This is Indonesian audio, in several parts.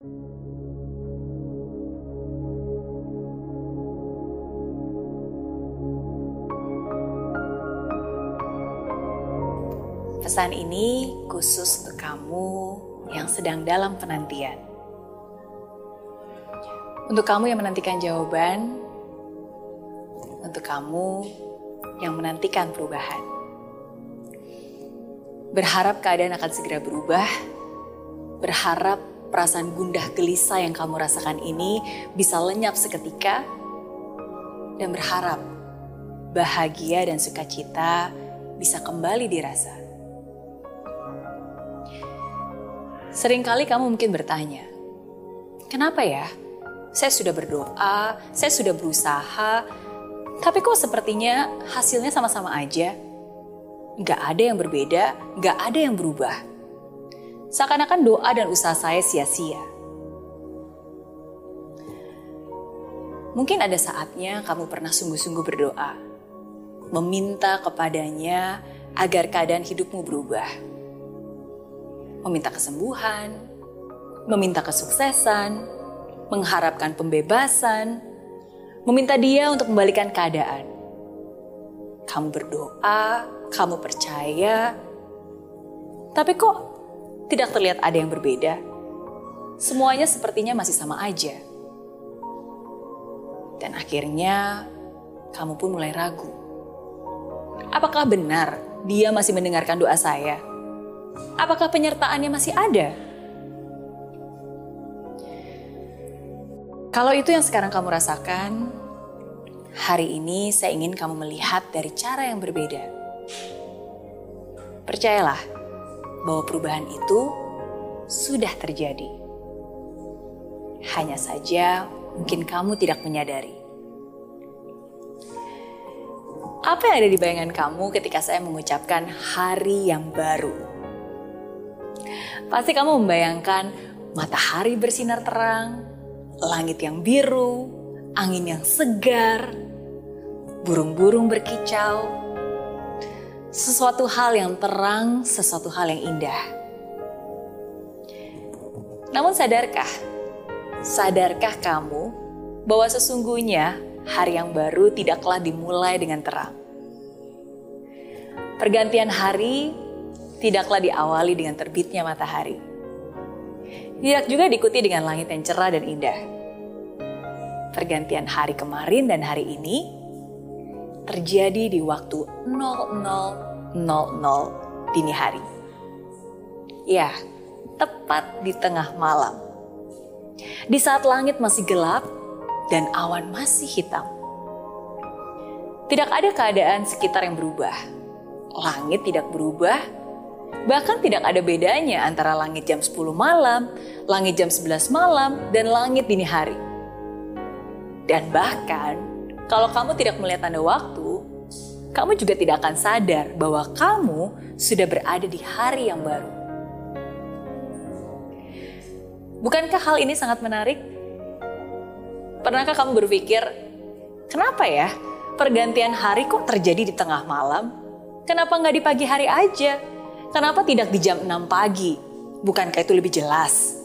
Pesan ini khusus untuk kamu yang sedang dalam penantian. Untuk kamu yang menantikan jawaban, untuk kamu yang menantikan perubahan. Berharap keadaan akan segera berubah, berharap perasaan gundah gelisah yang kamu rasakan ini bisa lenyap seketika, dan berharap bahagia dan sukacita bisa kembali dirasa. Seringkali kamu mungkin bertanya, kenapa ya? Saya sudah berdoa, saya sudah berusaha, tapi kok sepertinya hasilnya sama-sama aja. Gak ada yang berbeda, gak ada yang berubah. Seakan-akan doa dan usaha saya sia-sia. Mungkin ada saatnya kamu pernah sungguh-sungguh berdoa, meminta kepadanya agar keadaan hidupmu berubah meminta kesembuhan, meminta kesuksesan, mengharapkan pembebasan, meminta dia untuk membalikan keadaan. Kamu berdoa, kamu percaya, tapi kok tidak terlihat ada yang berbeda? Semuanya sepertinya masih sama aja. Dan akhirnya kamu pun mulai ragu. Apakah benar dia masih mendengarkan doa saya? Apakah penyertaannya masih ada? Kalau itu yang sekarang kamu rasakan, hari ini saya ingin kamu melihat dari cara yang berbeda. Percayalah bahwa perubahan itu sudah terjadi. Hanya saja mungkin kamu tidak menyadari. Apa yang ada di bayangan kamu ketika saya mengucapkan hari yang baru? Pasti kamu membayangkan matahari bersinar terang, langit yang biru, angin yang segar, burung-burung berkicau, sesuatu hal yang terang, sesuatu hal yang indah. Namun sadarkah, sadarkah kamu bahwa sesungguhnya hari yang baru tidaklah dimulai dengan terang? Pergantian hari tidaklah diawali dengan terbitnya matahari. Tidak juga diikuti dengan langit yang cerah dan indah. Pergantian hari kemarin dan hari ini terjadi di waktu 00.00 dini hari. Ya, tepat di tengah malam. Di saat langit masih gelap dan awan masih hitam. Tidak ada keadaan sekitar yang berubah. Langit tidak berubah, Bahkan tidak ada bedanya antara langit jam 10 malam, langit jam 11 malam, dan langit dini hari. Dan bahkan, kalau kamu tidak melihat tanda waktu, kamu juga tidak akan sadar bahwa kamu sudah berada di hari yang baru. Bukankah hal ini sangat menarik? Pernahkah kamu berpikir, kenapa ya pergantian hari kok terjadi di tengah malam? Kenapa nggak di pagi hari aja? Kenapa tidak di jam 6 pagi? Bukankah itu lebih jelas?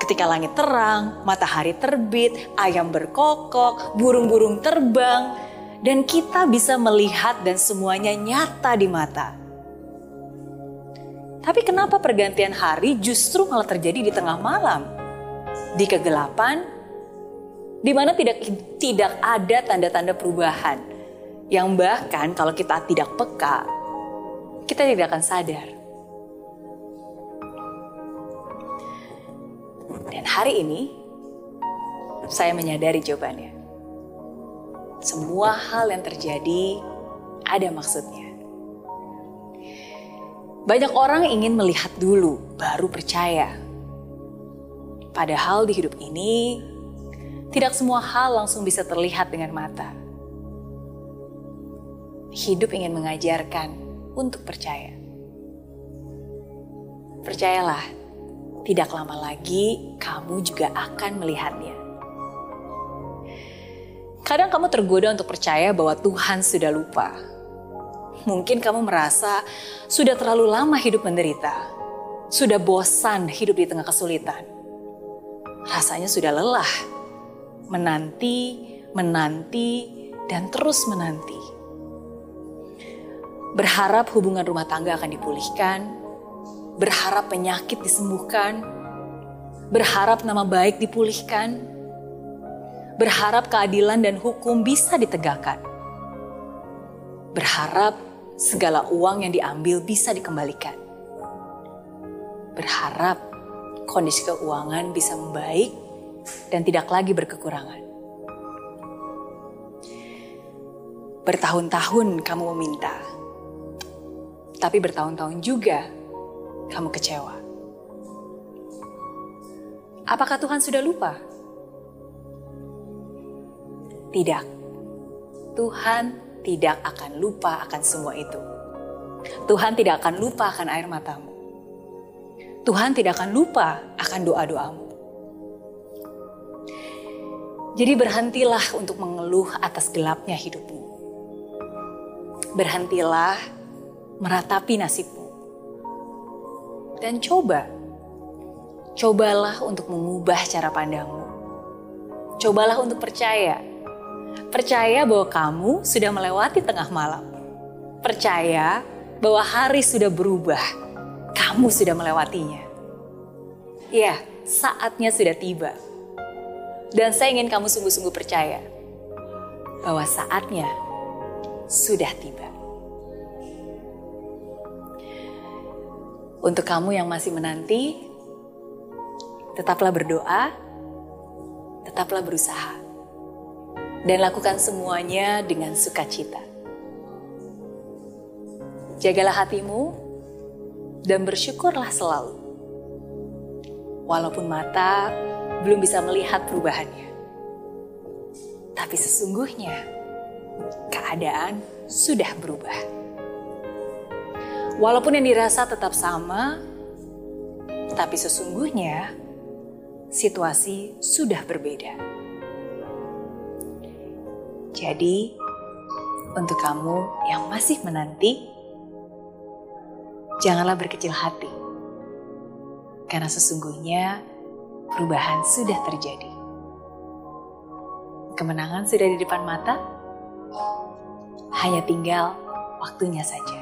Ketika langit terang, matahari terbit, ayam berkokok, burung-burung terbang, dan kita bisa melihat dan semuanya nyata di mata. Tapi kenapa pergantian hari justru malah terjadi di tengah malam? Di kegelapan, di mana tidak tidak ada tanda-tanda perubahan. Yang bahkan kalau kita tidak peka, kita tidak akan sadar. Dan hari ini, saya menyadari jawabannya. Semua hal yang terjadi ada maksudnya. Banyak orang ingin melihat dulu, baru percaya. Padahal di hidup ini, tidak semua hal langsung bisa terlihat dengan mata. Hidup ingin mengajarkan untuk percaya. Percayalah, tidak lama lagi kamu juga akan melihatnya. Kadang kamu tergoda untuk percaya bahwa Tuhan sudah lupa. Mungkin kamu merasa sudah terlalu lama hidup menderita, sudah bosan hidup di tengah kesulitan. rasanya sudah lelah. Menanti, menanti, dan terus menanti. Berharap hubungan rumah tangga akan dipulihkan, berharap penyakit disembuhkan, berharap nama baik dipulihkan, berharap keadilan dan hukum bisa ditegakkan, berharap segala uang yang diambil bisa dikembalikan, berharap kondisi keuangan bisa membaik dan tidak lagi berkekurangan. Bertahun-tahun kamu meminta, tapi bertahun-tahun juga kamu kecewa. Apakah Tuhan sudah lupa? Tidak. Tuhan tidak akan lupa akan semua itu. Tuhan tidak akan lupa akan air matamu. Tuhan tidak akan lupa akan doa-doamu. Jadi berhentilah untuk mengeluh atas gelapnya hidupmu. Berhentilah meratapi nasibmu. Dan coba, cobalah untuk mengubah cara pandangmu. Cobalah untuk percaya. Percaya bahwa kamu sudah melewati tengah malam. Percaya bahwa hari sudah berubah. Kamu sudah melewatinya. Ya, saatnya sudah tiba. Dan saya ingin kamu sungguh-sungguh percaya bahwa saatnya sudah tiba. Untuk kamu yang masih menanti, tetaplah berdoa, tetaplah berusaha, dan lakukan semuanya dengan sukacita. Jagalah hatimu dan bersyukurlah selalu. Walaupun mata belum bisa melihat perubahannya, tapi sesungguhnya keadaan sudah berubah. Walaupun yang dirasa tetap sama, tapi sesungguhnya situasi sudah berbeda. Jadi, untuk kamu yang masih menanti, janganlah berkecil hati, karena sesungguhnya perubahan sudah terjadi. Kemenangan sudah di depan mata hanya tinggal waktunya saja.